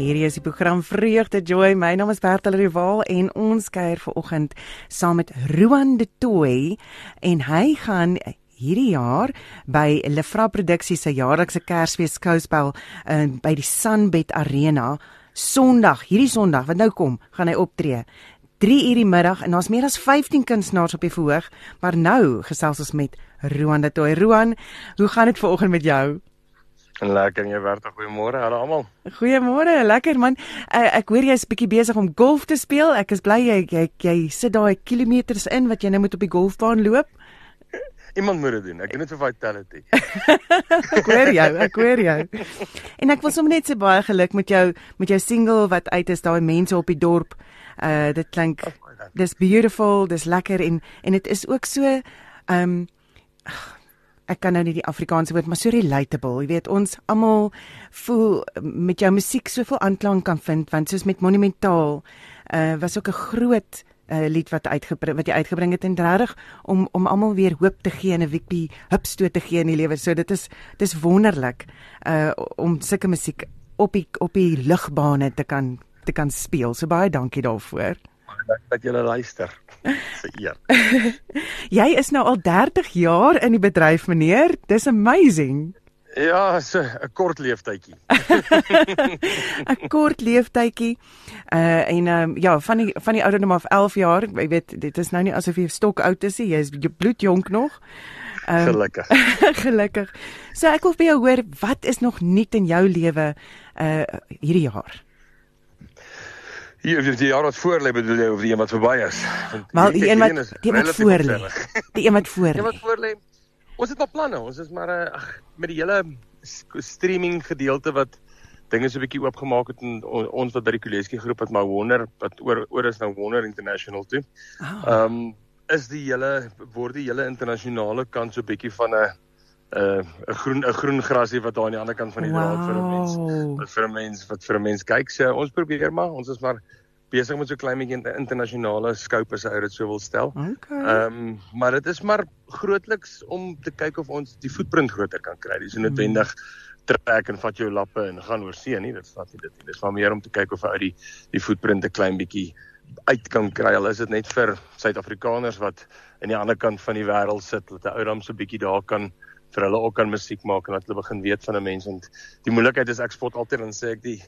Hierdie is die program Vreugde Joy. My naam is Bertel Rival en ons kuier vanoggend saam met Roan de Tooi en hy gaan hierdie jaar by Lefra Produksies se jaarlikse Kersfees skouspel uh, by die Sunbed Arena Sondag, hierdie Sondag wat nou kom, gaan hy optree. 3 uur die middag en daar's meer as 15 kunstenaars op die verhoog, maar nou gesels ons met Roan de Tooi. Roan, hoe gaan dit vanoggend met jou? En lekker en jy werk. Goeiemôre aan almal. Goeiemôre, lekker man. Uh, ek hoor jy's bietjie besig om golf te speel. Ek is bly jy jy, jy sit daai kilometers in wat jy nou moet op die golfbaan loop. Iemand moet dit doen. Ek doen dit vir vitality. ek hoor jou, ek hoor jou. En ek wil sommer net sê baie geluk met jou met jou single wat uit is daai mense op die dorp. Uh dit klink oh, dis beautiful, dis lekker en en dit is ook so um ek kan nou nie die Afrikaanse woord maar so relatable. Jy weet ons almal voel met jou musiek soveel aanklank kan vind want soos met Monumentaal uh was ook 'n groot uh, lied wat uitgebring wat jy uitgebring het en regtig om om almal weer hoop te gee en 'n bietjie hupstoot te gee in die lewe. So dit is dis wonderlik uh om sulke musiek op die op die lugbane te kan te kan speel. So baie dankie daarvoor dat jy luister. Se eer. jy is nou al 30 jaar in die bedryf, meneer. Dis amazing. Ja, so 'n kort leeftydjie. 'n Kort leeftydjie. Uh en um, ja, van die van die ouderdom af 11 jaar, jy weet, dit is nou nie asof jy stok oud is nie. Jy is bloedjonk nog. Um, gelukkig. gelukkig. So ek wil vir jou hoor, wat is nog nuut in jou lewe uh hierdie jaar? Hier die jaar wat voor lê bedoel jy of die een wat verby is? Wel die een wat die wat voor lê. Die een wat voor lê. Die wat voor lê. Ons het al planne. Ons is maar eh, ag met die hele streaming gedeelte wat dinge so 'n bietjie oopgemaak het en ons wat by die Kuleski groep wat maar wonder wat oor oor is nou Wonder International toe. Ah. Ehm oh. um, is die hele word die hele internasionale kant so 'n bietjie van 'n 'n uh, groen 'n groen grasie wat daar aan die ander kant van die draad wow. vir 'n mens wat vir 'n mens wat vir 'n mens kyk. So ons probeer maar, ons is maar besig met so klein bietjie internasionale scope as ou dit sou wil stel. Ehm okay. um, maar dit is maar grootliks om te kyk of ons die voetprint groter kan kry. Dis noodwendig trek en vat jou lappe en gaan oor see nie. Dit vat nie dit nie. Dis maar meer om te kyk of uit die die voetprint 'n klein bietjie uit kan kry. Al is dit net vir Suid-Afrikaners wat aan die ander kant van die wêreld sit, dat 'n ou dan so 'n bietjie daar kan vir hulle ook kan musiek maak en dat hulle begin weet van 'n mens want die moeilikheid is ek spot altyd dan sê ek die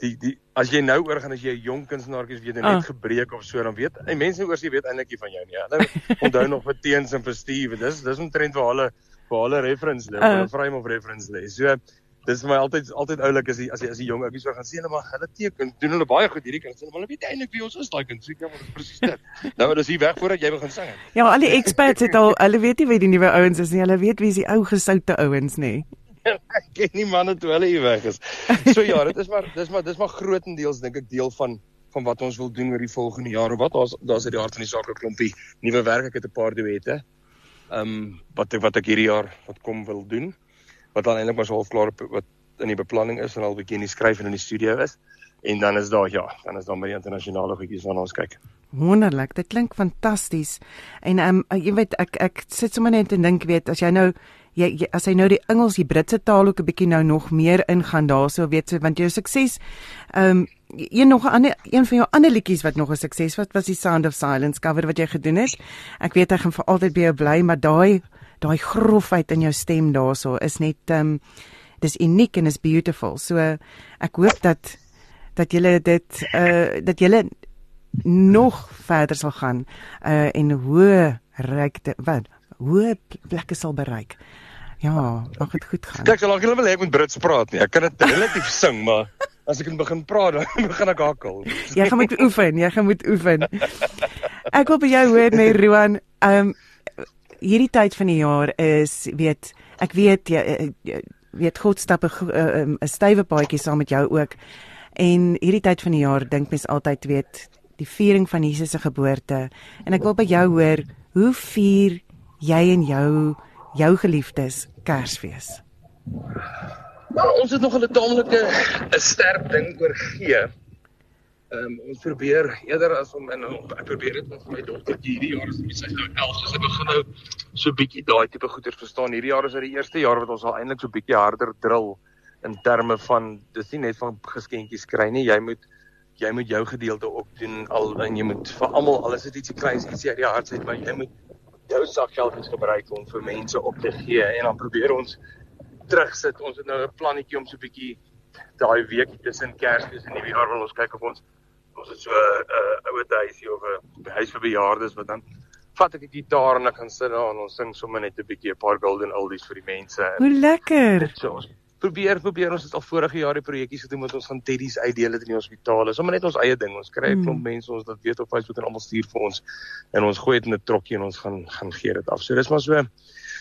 die die as jy nou oorgaan as jy 'n jong kunstenaartjie weet jy net oh. gebreek of so dan weet en mense oor sy weet eintlik nie van jou nie. Nou onthou nog vir teens en vir Steve. Dis dis omtrent waar hulle waar hulle reference lê, oh. hulle frame of reference lê. So dis vir my altyd altyd oulik as jy as jy as jy jong ouetjies so gaan sien hulle maar hulle teken. Doen hulle baie goed hierdie kind sê hulle weet eintlik wie ons is daai kind. Sê ja maar presies dit. Nou maar dis hier weg voordat jy begin sing. Ja al die experts het al hulle weet nie wie die nuwe ouens is nie. Hulle weet wie is die ou gesoute ouens nê ek ken nie manne toe hulle hier weg is. So ja dit is maar dis maar dis maar grootendeels dink ek deel van van wat ons wil doen oor die volgende jaar of wat. Daar's daar's uit die hart van die saak 'n klompie nuwe werk. Ek het 'n paar duette ehm um, wat ek wat ek hierdie jaar wat kom wil doen wat dan eintlik maar so half klaar wat in die beplanning is en al bietjie in die skryf en in die studio is. En dan is daar ja, dan is daar baie internasionale goedjies waarna ons kyk. Wonderlik, dit klink fantasties. En ehm um, jy weet ek ek sit sommer net en dink weet as jy nou jy, jy as hy nou die Engels, die Britse taal ook 'n bietjie nou nog meer ingaan daarso weet so want jou sukses ehm um, een nog 'n ander een van jou ander liedjies wat nog 'n sukses was was die Sound of Silence cover wat jy gedoen het. Ek weet hy gaan vir altyd by jou bly, maar daai daai grofheid in jou stem daarso is net um dis uniek en is beautiful. So ek hoop dat dat julle dit uh dat julle nog verder sal gaan uh en hoë reikte wat hoë plekke sal bereik. Ja, mag dit goed gaan. Kyk, solank jy wil hê ek moet Brits praat nie. Ek kan dit relatief sing, maar as ek begin praat dan begin ek hakkel. jy gaan moet oefen, jy gaan moet oefen. Ek wil by jou hoor, nee Roan, um hierdie tyd van die jaar is weet ek weet jy, jy weet God stap 'n 'n stywe paadjie saam met jou ook. En hierdie tyd van die jaar dink mens altyd weet die viering van Jesus se geboorte. En ek wil by jou hoor, hoe vier jy en jou jou geliefdes Kersfees? Nou, ons het nog 'n taamlike 'n sterk ding oor gee. Ehm um, ons probeer eerder as om in ek probeer dit met my dogtertjie hierdie jaar is sy nou 11 so sy begin nou so bietjie daai tipe goeders verstaan. Hierdie jaar is dit die eerste jaar wat ons al eintlik so bietjie harder drill in terme van dis nie net van geskenkies kry nie. Jy moet jy moet jou gedeelte ook doen al en jy moet vir almal alles is ietsie kleins ietsie uit die hart uit maar jy moet jou sakgeld eens gebruik om vir mense op te gee. En dan probeer ons terugsit. Ons het nou 'n plannetjie om so 'n bietjie daai week tussen Kersfees en Nuwejaar wil ons kyk of ons ons het so 'n uh, ouer huisie of 'n huis vir bejaardes wat dan vat ek die gitaar en ek gaan sit daar en ons sing sommer net 'n bietjie 'n paar golden oldies vir die mense. Hoe lekker. So ons probeer probeer ons het al vorige jaar die projekkies gedoen met ons gaan teddies uitdeel dit in die hospitale. Sommer net ons eie ding. Ons kry 'n mm. klomp mense ons wat weet op Facebook en almal stuur vir ons en ons gooi dit in 'n trokkie en ons gaan gaan gee dit af. So dis maar so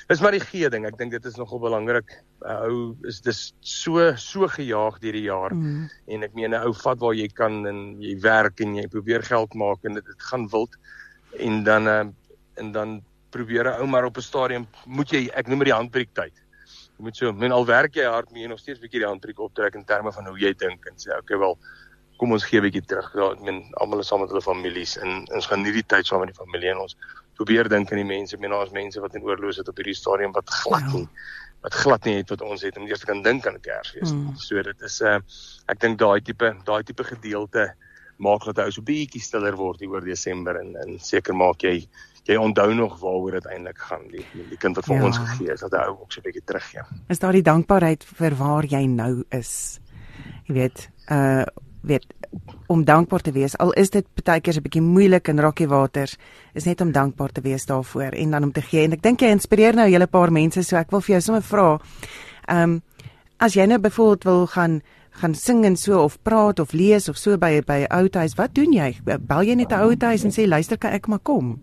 dis maar die gee ding. Ek dink dit is nogal belangrik. Ou uh, is dis so so gejaag deur die jaar mm. en ek meen 'n ou vat waar jy kan en jy werk en jy probeer geld maak en dit dit gaan wild en dan uh, en dan probeer 'n ou maar op 'n stadium moet jy ek noem dit die handbreek tyd jy moet so men al werk jy hard mee en nog steeds bietjie die handtrek optrek in terme van hoe jy dink en sê okay wel kom ons gee 'n bietjie terug ja ek meen almal is saam met hulle families en ons gaan nie die tyd saam met die familie en ons probeer dink aan die mense meen daar's mense wat in oorloos het op hierdie stadium wat glad ja. nie wat glad nie het wat ons het om eers te kan dink aan 'n Kersfees mm. so dit is 'n uh, eh, ek dink daai tipe daai tipe gedeelte maak dat hy so bietjie stiller word hier oor Desember en en seker maak jy jy onthou nog waaroor dit eintlik gaan die die kind wat vir ja. ons gegee is dat hy ook so 'n bietjie teruggee. Is daar die dankbaarheid vir waar jy nou is? Jy weet, uh weet om dankbaar te wees al is dit baie keer 'n bietjie moeilik in rokkie waters is net om dankbaar te wees daarvoor en dan om te gee en ek dink jy inspireer nou 'n hele paar mense so ek wil vir jou sommer vra. Ehm um, as jy nou byvoorbeeld wil gaan gaan sing en so of praat of lees of so by by 'n ou huis, wat doen jy? Bel jy net 'n ou huis en sê luister, kan ek maar kom?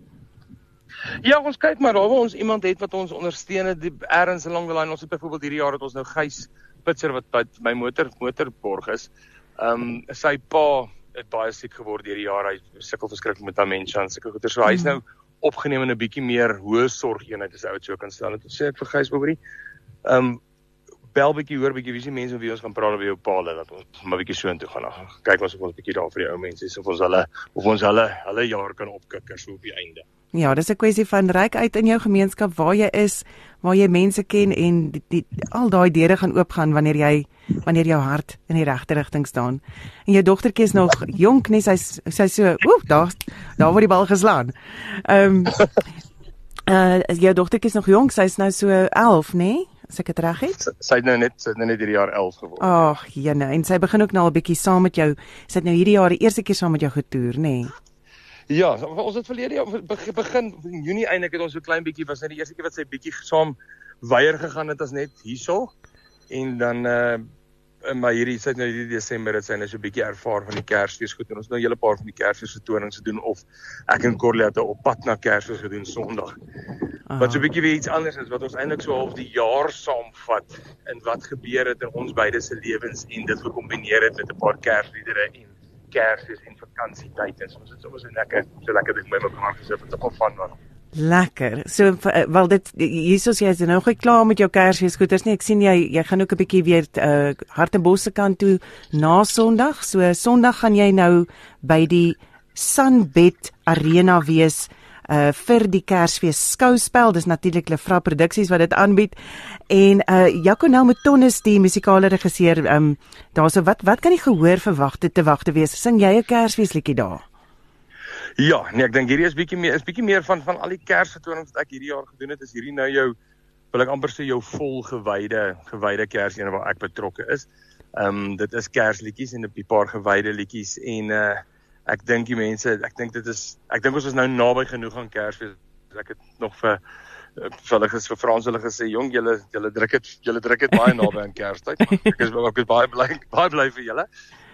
Ja, ons kyk maar of ons iemand het wat ons ondersteun het ergens along the line. Ons het byvoorbeeld hierdie jaar het ons nou Gys Pitser wat by my motor motorborg is. Ehm um, sy pa het baie siek geword hierdie jaar. Hy sukkel verskriklik met demensie en sulke goeie. So hy's hmm. nou opgeneem in 'n bietjie meer hoë sorg eenheid as ou dit sou kan stel. Dit sê ek vir Gys Bobrie. Ehm um, bel bietjie hoor bietjie wie se mense wie ons gaan praat oor jou paal dat ons maar bietjie so intoe gaan. Kyk ons of ons bietjie daar vir die ou mense is of ons hulle of ons hulle hulle jaar kan opkikker so op die einde. Ja, dis 'n kwessie van ryk uit in jou gemeenskap waar jy is, waar jy mense ken en die, die al daai deure gaan oopgaan wanneer jy wanneer jou hart in die regte rigting staan. En jou dogtertjie is nog jonk, nee, sy's sy's so, ooh, daar daar word die bal geslaan. Ehm um, uh jou dogtertjie is nog jonk, sy's nou so 11, nê? Nee? As ek dit reg het. Sy het nou net sy het nou net hierdie jaar 11 geword. Ag, jene, en sy begin ook nou al 'n bietjie saam met jou. Sy het nou hierdie jaar die eerste keer saam met jou getoer, nê? Nee. Ja, ons het verlede jaar begin in Junie eintlik het ons so klein bietjie was net die eerste keer wat sy bietjie saam weier gegaan het as net hierso. En dan uh maar hierdie het nou hierdie Desember het sy net so 'n bietjie ervaar van die Kersfees goed en ons nou 'n hele paar van die Kersfees vertonings gedoen of ek en Corlie het op pad na Kersfees gedoen Sondag. Aha. Wat so 'n bietjie weer iets anders is wat ons eintlik so half die jaar saamvat en wat gebeur het in ons beide se lewens en dit gekombineer het met 'n paar Kersliedere en Kersfees en vakansietyd en ons het sommer so lekker so lekker ding by mekaar gesit wat ook van was. Lekker. So eh, wel dit Jesus jy is nou gou klaar met jou Kersfees goeders nie. Ek sien jy jy gaan ook 'n bietjie weer uh Hartenbosse kant toe na Sondag. So Sondag gaan jy nou by die Sunbed Arena wees uh vir die Kersfees skouspel. Dis natuurlik Lefra Produksies wat dit aanbied. En uh Jaconel Moutonnes die musikale regisseur, um, daarso wat wat kan jy gehoor verwag te wag te wees? Sing jy 'n Kersfeesliedjie daar? Ja, nee, ek dink hierdie is bietjie meer is bietjie meer van van al die Kersvertonings wat ek hierdie jaar gedoen het, is hierdie nou jou wil ek amper sê jou volgewyde gewyde Kersene waar ek betrokke is. Ehm um, dit is Kersliedjies en 'n paar gewyde liedjies en uh ek dink die mense, ek dink dit is ek dink ons is nou naby genoeg aan Kersfees. Ek het nog vir vir hulle gesê vir Frans hulle gesê jong julle julle druk dit julle druk dit baie naby aan Kerstyd. Ek is ek is baie bly baie bly vir julle.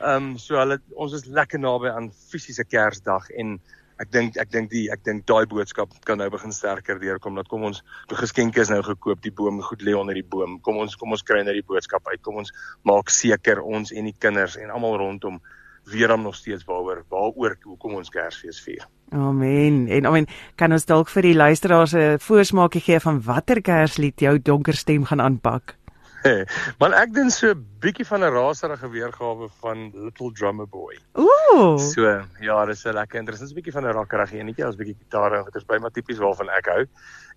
Ehm um, so hulle ons is lekker naby aan fisiese Kersdag en ek dink ek dink die ek dink daai boodskap kan nou begin sterker deurkom dat kom ons die geskenke is nou gekoop die boom goed lê onder die boom kom ons kom ons kry nou die boodskap uit kom ons maak seker ons en die kinders en almal rondom weer dan nog steeds waaroor waaroor hoekom ons Kersfees vier. Amen. En amen. Kan ons dalk vir die luisteraars 'n voorsmaakie gee van watter Kerslied jou donker stem gaan aanpak? Man ek dink so bietjie van 'n raserige weergawe van Little Drummer Boy. Ooh. So, ja, dis 'n lekker interessant, 'n bietjie van 'n rockerige enetjie, ons bietjie gitaar en goeters by, maar tipies waarvan ek hou.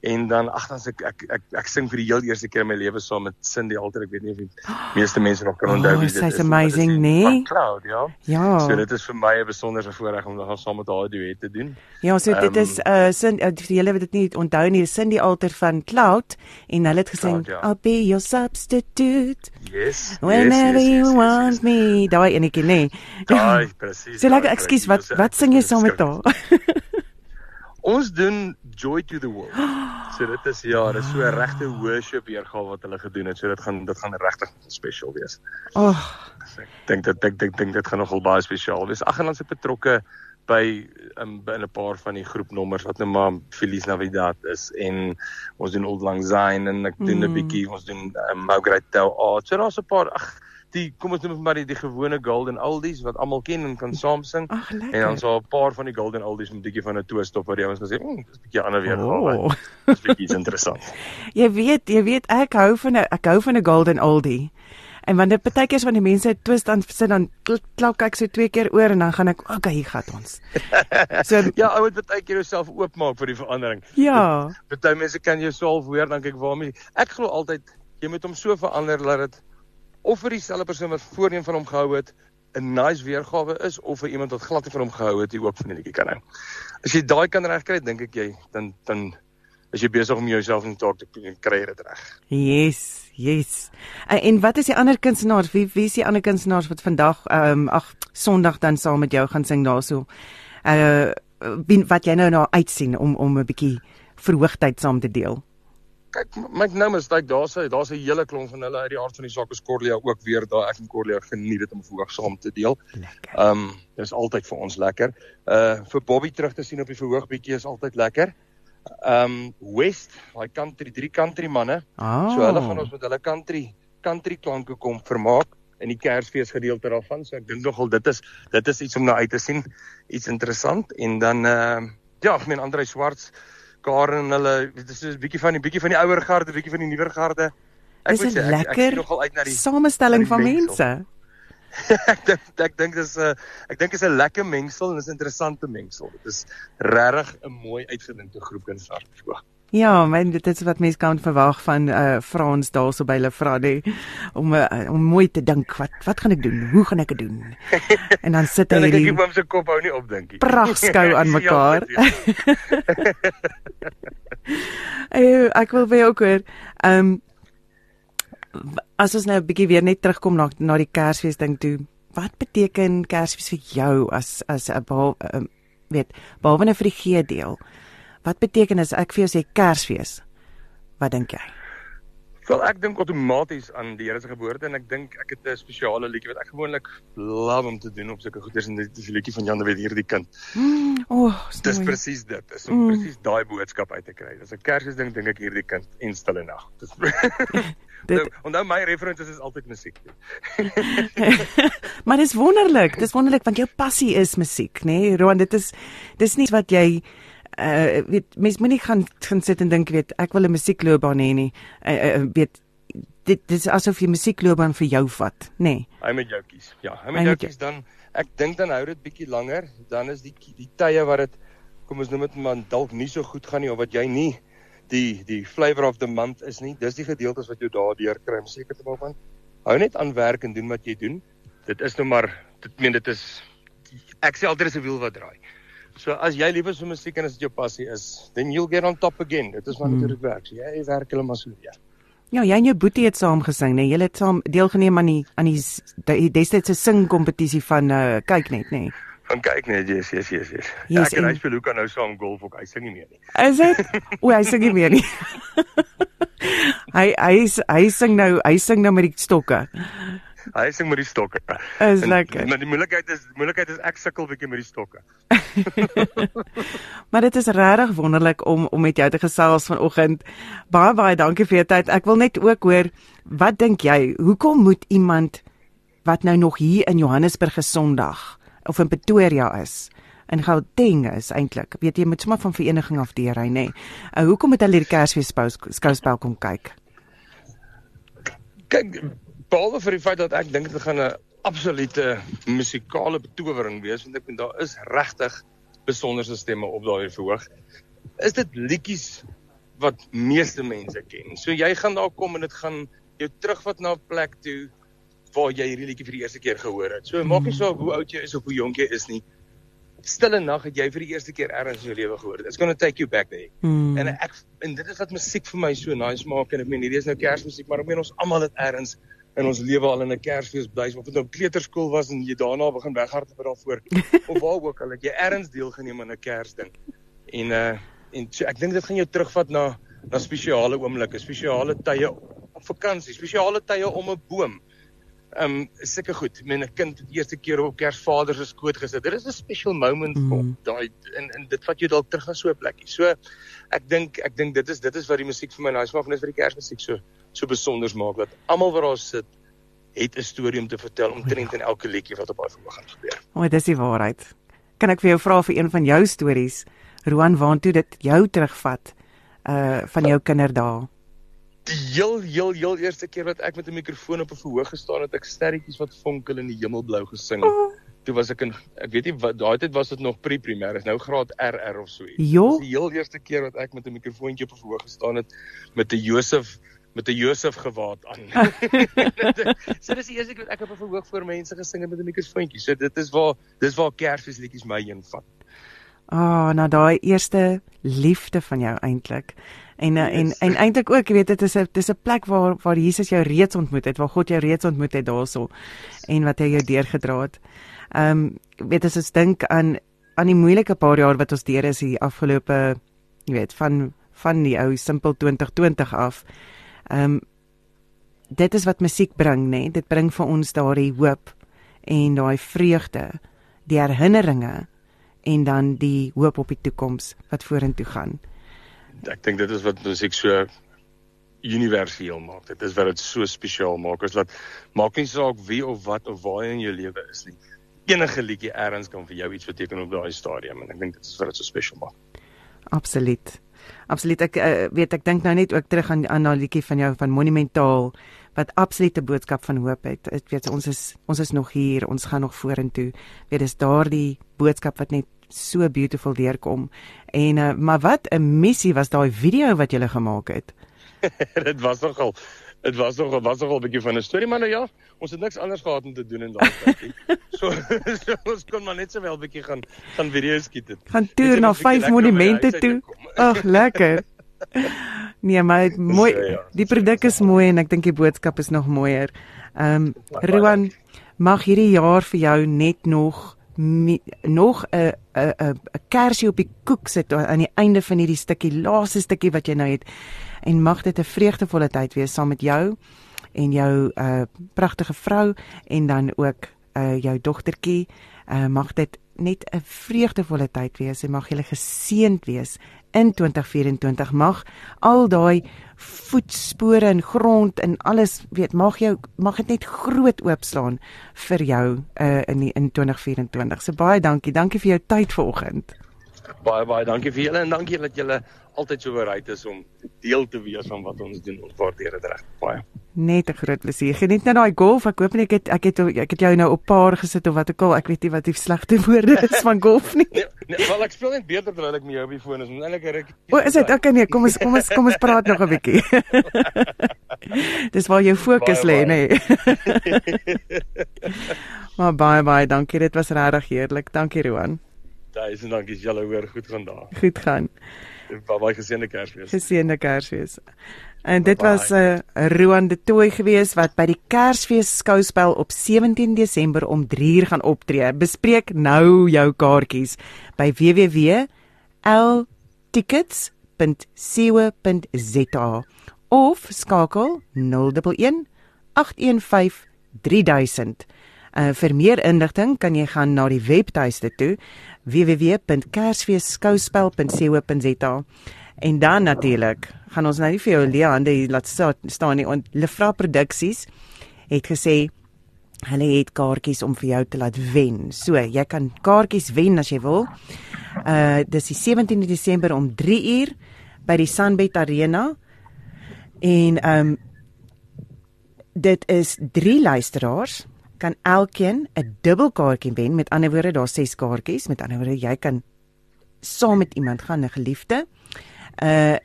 En dan ag dan ek ek ek, ek sing vir die heel eerste keer in my lewe saam met Cindy Alter. Ek weet nie of die meeste mense nog kan onthou Oh, wie dit sy's is. amazing, maar dis nee? Cloud, ja. Ja. So dit is vir my 'n besondere voorreg om nog saam met haar 'n duet te doen. Ja, so dit Ehm, is uh sin uh, vir julle wat dit nie onthou nie, Cindy Alter van Cloud en hulle het gesing Cloud, ja. I'll be your substitute Yes. Whenever yes, yes, you yes, yes, want yes. me. Daai enetjie nê. Nee. Daai presies. So lekker, ekskuus, wat wat sing jy saam met haar? Ons doen Joy to the World. So dit is ja, dit is so 'n regte worship weergawe wat hulle gedoen het. So dit gaan dit gaan regtig spesiaal wees. Oh, So ek dink dit ek dink dink dit gaan nogal baie spesiaal wees. Ag en ons het betrokke by um, by 'n paar van die groepnommers wat nou maar Feliz Navidad is en ons doen Old Lang Syne en ek doen 'n Mm. bietjie ons doen um, Mau Great Tell Art. So daar's 'n paar ag die kom ons noem maar die, die gewone Golden Oldies wat almal ken en kan saam sing. ag En dan lekker. so 'n paar van die Golden Oldies met 'n bietjie van 'n twist op wat die ouens gesê, "Mmm, dis 'n bietjie ander weergawe." Oh. Dis bietjie interessant. Jy weet, jy weet ek hou van 'n ek hou van 'n golden oldie. En wanneer partykeers van die mense twist dan sit dan kl- klak ek so twee keer oor en dan gaan ek, okay, hier gaan ons. So Ja, ou moet baie keer jouself oopmaak vir die verandering. ja. Party mense kan jou self hoor dan kyk waarmee ek glo altyd jy moet hom so verander dat dit of vir dieselfde persoon wat voorheen van hom gehou het 'n nice weergawe is of vir iemand wat glad nie van hom gehou het, jy ook van die liedjie kan hou. As jy daai kan regkry, dink ek jy dan dan is jy besig om jouself in taak te kry dit reg. Yes, yes. En, en wat is die ander kunstenaars? Wie wie is die ander kunstenaars wat vandag ehm um, ag Sondag dan saam met jou gaan sing daarso? Uh wie wat jy nou nou uitsien om om 'n bietjie verhoogtyd saam te deel. Kyk, my nou mistake, daar's 'n daar's 'n hele klomp van hulle uit die aard van die saak is Corlia ook weer daar. Ek en Corlia geniet dit om verhoog saam te deel. Ehm um, dis altyd vir ons lekker. Uh vir Bobby terug te sien op die verhoog bietjie is altyd lekker. Um, West, daai country, drie country manne. Ah. So hulle gaan ons met hulle country country klanke kom vermaak in die Kersfees gedeelte daarvan. So ek dink nogal dit is dit is iets om na uit te sien. Iets interessant en dan ehm uh, ja, ek meen Andre Swarts, Karen en hulle dit is 'n bietjie van die bietjie van die ouer garde, bietjie van die nuwer garde. Dis moet 'n sê, ek, ek sien nogal uit na die samestelling na van die mengsel. ek dink ek dink dis 'n ek dink is 'n lekker mengsel en dis 'n interessante mengsel. Dit is regtig 'n mooi uitgedinkte groep kunstenaars. So. Ja, men dit is wat mense kan verwag van uh Frans daarso by Lefrade om uh, om mooi te dink wat wat gaan ek doen? Hoe gaan ek dit doen? En dan sit hy En ek hierdie kyk hom se kop hou nie op dinkie. pragtskou aan Ja, mekaar. Hey, ek wil by jou ook hoor. Ehm w- as ons nou 'n bietjie weer net terugkom na na die Kersfees ding toe. Wat beteken Kersfees vir jou as as 'n behal- um, weet, behalwe nou vir die gee deel? Wat beteken as ek vir jou sê Kersfees? Wat dink jy? Wel ek dink outomaties aan die Here se geboorte en ek dink ek het 'n spesiale liedjie wat ek gewoonlik love om te doen op sulke goeders en dit is die liedjie van Jan de Wet hierdie kind. Mm, o, oh, Dis presies dit. Dis om Mm. presies daai boodskap uit te kry. Dis 'n Kersfees ding dink ek hierdie kind en stille nag. Dis Dit- nou, onthou my references is altyd musiek. maar dis wonderlik. Dis wonderlik want jou passie is musiek, nê? Nee? Roan, dit is dis nie wat jy uh weet mens moenie gaan gaan sit en dink weet ek wil 'n musiekloopbaan hê nie. Uh, uh weet dit dit is asof jy musiekloopbaan vir jou vat, nê? Nee. Hy met jou kies. Ja, hy met jou- kies dan ek dink dan hou dit bietjie langer, dan is die die tye wat dit kom ons noem dit maar dalk nie so goed gaan nie of wat jy nie die die flavor of the month is nie. Dis die gedeeltes wat jou daardeur kry om seker te maak van hou net aan werk en doen wat jy doen. Dit is nou maar dit meen dit is ek sê altyd dis 'n wiel wat draai. So as jy lief is vir musiek en as dit jou passie is, then you'll get on top again. Dit is maar Hmm. dit werk. So jy werk hulle maar so ja. Ja, jy en jou boetie het saam gesing, nê? Nee? Julle het saam deelgeneem aan die aan die, destydse singkompetisie van uh kyk net, nê? Nee? Gaan kyk net, yes, yes, yes, yes. Yes, Ja, ek en hy speel aan nou saam golf ook. Hy sing nie meer nie. Is dit? O, hy sing nie meer nie. hy hy hy sing nou, hy sing nou met die stokke. Hy sing met die stokke. Is En- lekker. Maar die moeilikheid is moeilikheid is ek sukkel bietjie met die stokke. Maar dit is regtig wonderlik om om met jou te gesels vanoggend. Baie baie dankie vir jou tyd. Ek wil net ook hoor, wat dink jy? Hoekom moet iemand wat nou nog hier in Johannesburg is Sondag of in Pretoria is? In Gauteng is eintlik. Weet jy, moet sommer van vereniging af deur hy, nê. Uh, hoekom moet hulle die Kersfees skouspel kom kyk? Kyk, behalwe vir die feit dat ek dink dit gaan 'n absolute musikale betowering wees want ek dink daar is regtig besonderse stemme op daai verhoog. Is dit liedjies wat meeste mense ken. So jy gaan daar kom en dit gaan jou terugvat na 'n plek toe waar jy hierdie liedjie vir die eerste keer gehoor het. So maak nie mm. saak hoe oud jy is of hoe jonk jy is nie. Stille nag het jy vir die eerste keer ergens in jou lewe gehoor. It's going to take you back there. Mm. En ek en dit is wat musiek vir my so nice maak en ek meen hierdie is nou Kersmusiek, maar ek meen ons almal het ergens in ons lewe al in 'n Kersfees bly, of dit nou kleuterskool was en jy daarna begin weghardloop daarvoor of waar ook al, het jy ergens deelgeneem aan 'n Kersding. En uh en so, ek dink dit gaan jou terugvat na na spesiale oomblikke, spesiale tye op vakansie, spesiale tye om 'n boom ehm um, sulke goed. Ek meen 'n kind die eerste keer op Kersvader se skoot gesit. Dit is 'n special moment mm. vir daai en en dit vat jou dalk terug na so 'n plekkie. So ek dink ek dink dit is dit is wat die musiek vir my nice maak en dis wat die Kersmusiek so so besonder maak dat almal wat daar sit het 'n storie om te vertel omtrent in elke liedjie wat op daai verhoog gaan gebeur. O, oh, dis die waarheid. Kan ek vir jou vra vir een van jou stories? Roan, waartoe dit jou terugvat uh van jou kinderdae? Die heel heel heel eerste keer wat ek met 'n mikrofoon op 'n verhoog gestaan het, ek sterretjies wat fonkel in die hemelblou gesing. Oh. Toe was ek in ek weet nie wat daai tyd was dit nog pre-primêr, is nou graad RR of so iets. Dis die heel eerste keer wat ek met 'n mikrofoontjie op 'n verhoog gestaan het met 'n Josef met 'n Josef gewaad aan. so dis die eerste keer wat ek op 'n verhoog voor mense gesing het met 'n mikrofoontjie. So dit is waar dis waar Kersfeesliedjies my heen vat. Ah, oh, nou daai eerste liefde van jou eintlik. En eh, yes. en en eintlik ook, jy weet dit is 'n dis 'n plek waar waar Jesus jou reeds ontmoet het, waar God jou reeds ontmoet het daarso en wat hy jou deurgedra het. Ehm um, weet as ons dink aan aan die moeilike paar jaar wat ons deur is hier afgelope jy weet van van die ou simpel 2020 af. Ehm um, dit is wat musiek bring, nê? Nee? Dit bring vir ons daardie hoop en daai vreugde, die herinneringe en dan die hoop op die toekoms wat vorentoe gaan ek dink dit is wat musiek so universeel maak. Dit is wat dit so spesiaal maak. Is dat maak nie saak wie of wat of waar in jou lewe is nie. Enige liedjie eers kan vir jou iets beteken op daai stadium en ek dink dit is wat dit so spesiaal maak. Absoluut. Absoluut. Ek uh, weet ek dink nou net ook terug aan aan daai liedjie van jou van Monumentaal wat absolute boodskap van hoop het. Ek weet ons is ons is nog hier, ons gaan nog vorentoe. Weet dis daardie boodskap wat net so beautiful deurkom. En uh, maar wat 'n missie was daai video wat jy gemaak het. dit was nogal dit was nogal was nogal 'n bietjie van 'n storie maar nou ja, ons het niks anders gehad om te doen in daai tyd nie. so, so ons kon maar net sowel 'n bietjie gaan gaan video's skiet het. Gaan toer na vyf monumente toe. Ag, lekker. Nee, maar mooi. Ja, die produk is mooi en ek dink die boodskap is nog mooier. Ehm um, Roan, mag hierdie jaar vir jou net nog nog 'n 'n 'n 'n kersie op die koek sit aan die einde van hierdie stukkie laaste stukkie wat jy nou het. En mag dit 'n vreugdevolle tyd wees saam met jou en jou uh pragtige vrou en dan ook uh jou dogtertjie uh mag dit net 'n vreugdevolle tyd wees en mag jy geseënd wees in 2024 mag al daai voetspore en grond en alles weet mag jou mag dit net groot oopslaan vir jou uh, in die, in 2024. So baie dankie. Dankie vir jou tyd vanoggend. Baie baie dankie vir julle en dankie dat julle altyd so bereid is om deel te wees van wat ons doen. Ons waardeer dit reg baie. Net 'n groot plesier. Geniet nou daai golf. Ek hoop nie ek het ek het ek het jou nou op paar gesit of wat ook al. Ek weet nie wat die slegte woorde is van golf nie. Nee, nee, wel ek speel net beter terwyl ek met jou op die foon is. Eintlik ek O, is dit? Okay nee, kom ons kom ons kom ons praat nog 'n bietjie. Dis waar jou fokus lê, nê. Maar baie baie dankie. Dit was regtig heerlik. Dankie Roan. Duisend dankie. Julle hoor goed gaan daar. Goed gaan. Baie geseënde Kersfees. Geseënde Kersfees. En dit bye was 'n uh, eh, Roan de Tooi gewees wat by die Kersfees skouspel op 17 Desember om 3uur gaan optree. Bespreek nou jou kaartjies by www.ltickets.co.za of skakel 011 815 3000. Uh, vir meer inligting kan jy gaan na die webtuiste toe www.kersfeesskouspel.co.za en dan natuurlik gaan ons nou nie vir jou leë hande hier laat staan nie. Lefra Produksies het gesê hulle het kaartjies om vir jou te laat wen. So, jy kan kaartjies wen as jy wil. Uh dis die 17de Desember om 3 uur by die Sunbet Arena. En ehm um, dit is 3 luisteraars kan elkeen 'n dubbelkaartjie wen. Met ander woorde, daar's 6 kaartjies. Met ander woorde, jy kan saam met iemand gaan 'n geliefde. Uh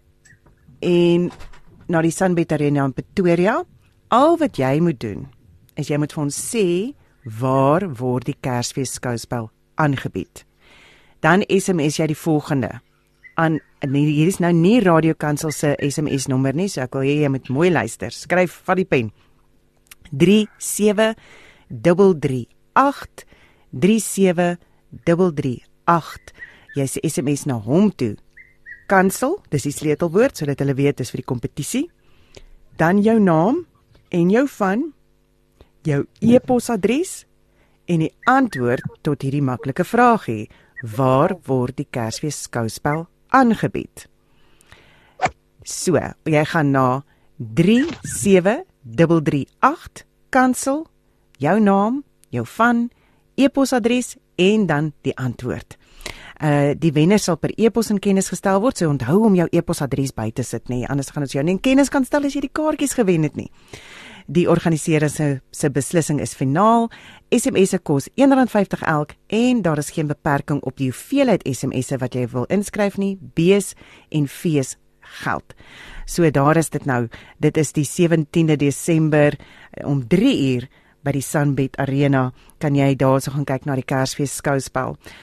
en na die Sunbet Arena in Pretoria. Al wat jy moet doen is jy moet vir ons sê waar word die Kersfees skouspel aangebied. Dan SMS jy die volgende aan nee, hier is nou nie Radio Kansel se SMS nommer nie, so ek wil hê jy moet mooi luister. Skryf van die pen. 37 338 37338 jy se SMS na hom toe. Kansel dis die sleutelwoord sodat hulle weet dis vir die kompetisie. Dan jou naam en jou van jou e-posadres en die antwoord tot hierdie maklike vraagie waar word die Kersfees skouspel aangebied? So jy gaan na 37338 kansel jou naam, jou van, e-posadres en dan die antwoord. Uh die wenner sal per e-pos in kennis gestel word. So onthou om jou e-posadres by te sit, nê, nee, anders gaan ons jou nie in kennis kan stel as jy die kaartjies gewen het nie. Die organiseerder se se beslissing is finaal. SMS se kos R1.50 elk en daar is geen beperking op die hoeveelheid SMS'e wat jy wil inskryf nie. B's en V's geld. So daar is dit nou. Dit is die 17de Desember om 3 uur by die Sunbet Arena kan jy daarso gaan kyk na die Kersfees skouspel.